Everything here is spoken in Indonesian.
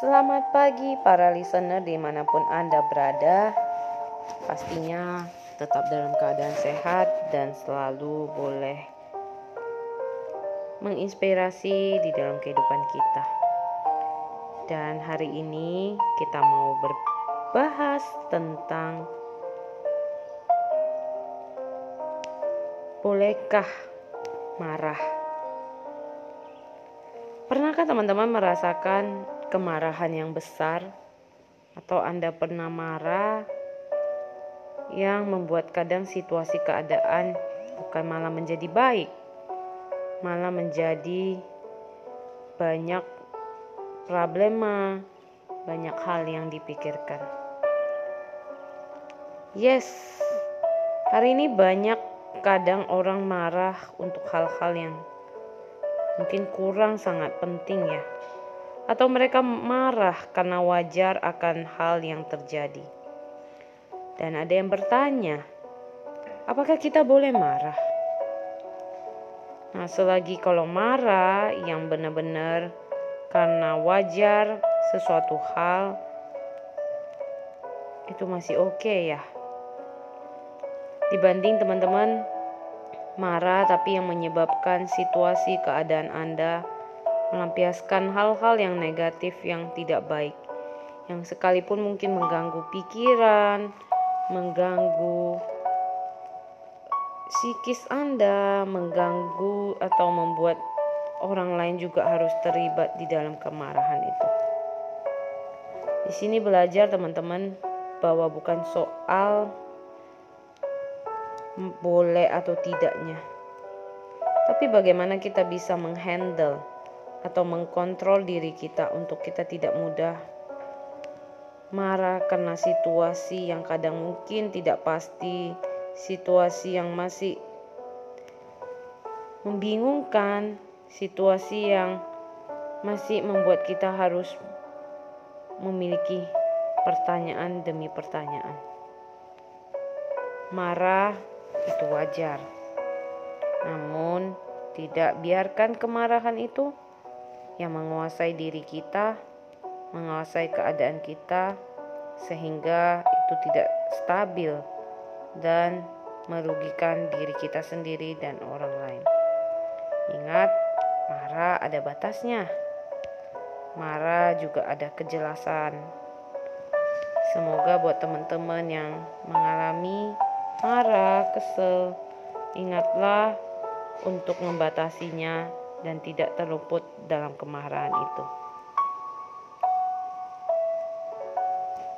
Selamat pagi para listener di mana pun Anda berada Pastinya tetap dalam keadaan sehat dan selalu boleh menginspirasi di dalam kehidupan kita Dan hari ini kita mau berbahas tentang Bolehkah marah? Pernahkah teman-teman merasakan kemarahan yang besar, atau Anda pernah marah yang membuat kadang situasi keadaan bukan malah menjadi baik, malah menjadi banyak problema, banyak hal yang dipikirkan. Yes, hari ini banyak kadang orang marah untuk hal-hal yang mungkin kurang sangat penting ya atau mereka marah karena wajar akan hal yang terjadi. Dan ada yang bertanya, apakah kita boleh marah? Nah, selagi kalau marah yang benar-benar karena wajar sesuatu hal itu masih oke okay ya. Dibanding teman-teman marah tapi yang menyebabkan situasi keadaan Anda melampiaskan hal-hal yang negatif yang tidak baik, yang sekalipun mungkin mengganggu pikiran, mengganggu psikis Anda, mengganggu atau membuat orang lain juga harus terlibat di dalam kemarahan itu. Di sini belajar teman-teman bahwa bukan soal boleh atau tidaknya, tapi bagaimana kita bisa menghandle atau mengkontrol diri kita untuk kita tidak mudah marah karena situasi yang kadang mungkin tidak pasti, situasi yang masih membingungkan, situasi yang masih membuat kita harus memiliki pertanyaan demi pertanyaan. Marah itu wajar, namun tidak biarkan kemarahan itu yang menguasai diri kita, menguasai keadaan kita, sehingga itu tidak stabil dan merugikan diri kita sendiri dan orang lain. Ingat, marah ada batasnya. Marah juga ada kejelasan. Semoga buat teman-teman yang mengalami marah, kesel, ingatlah untuk membatasinya dan tidak terluput dalam kemarahan itu.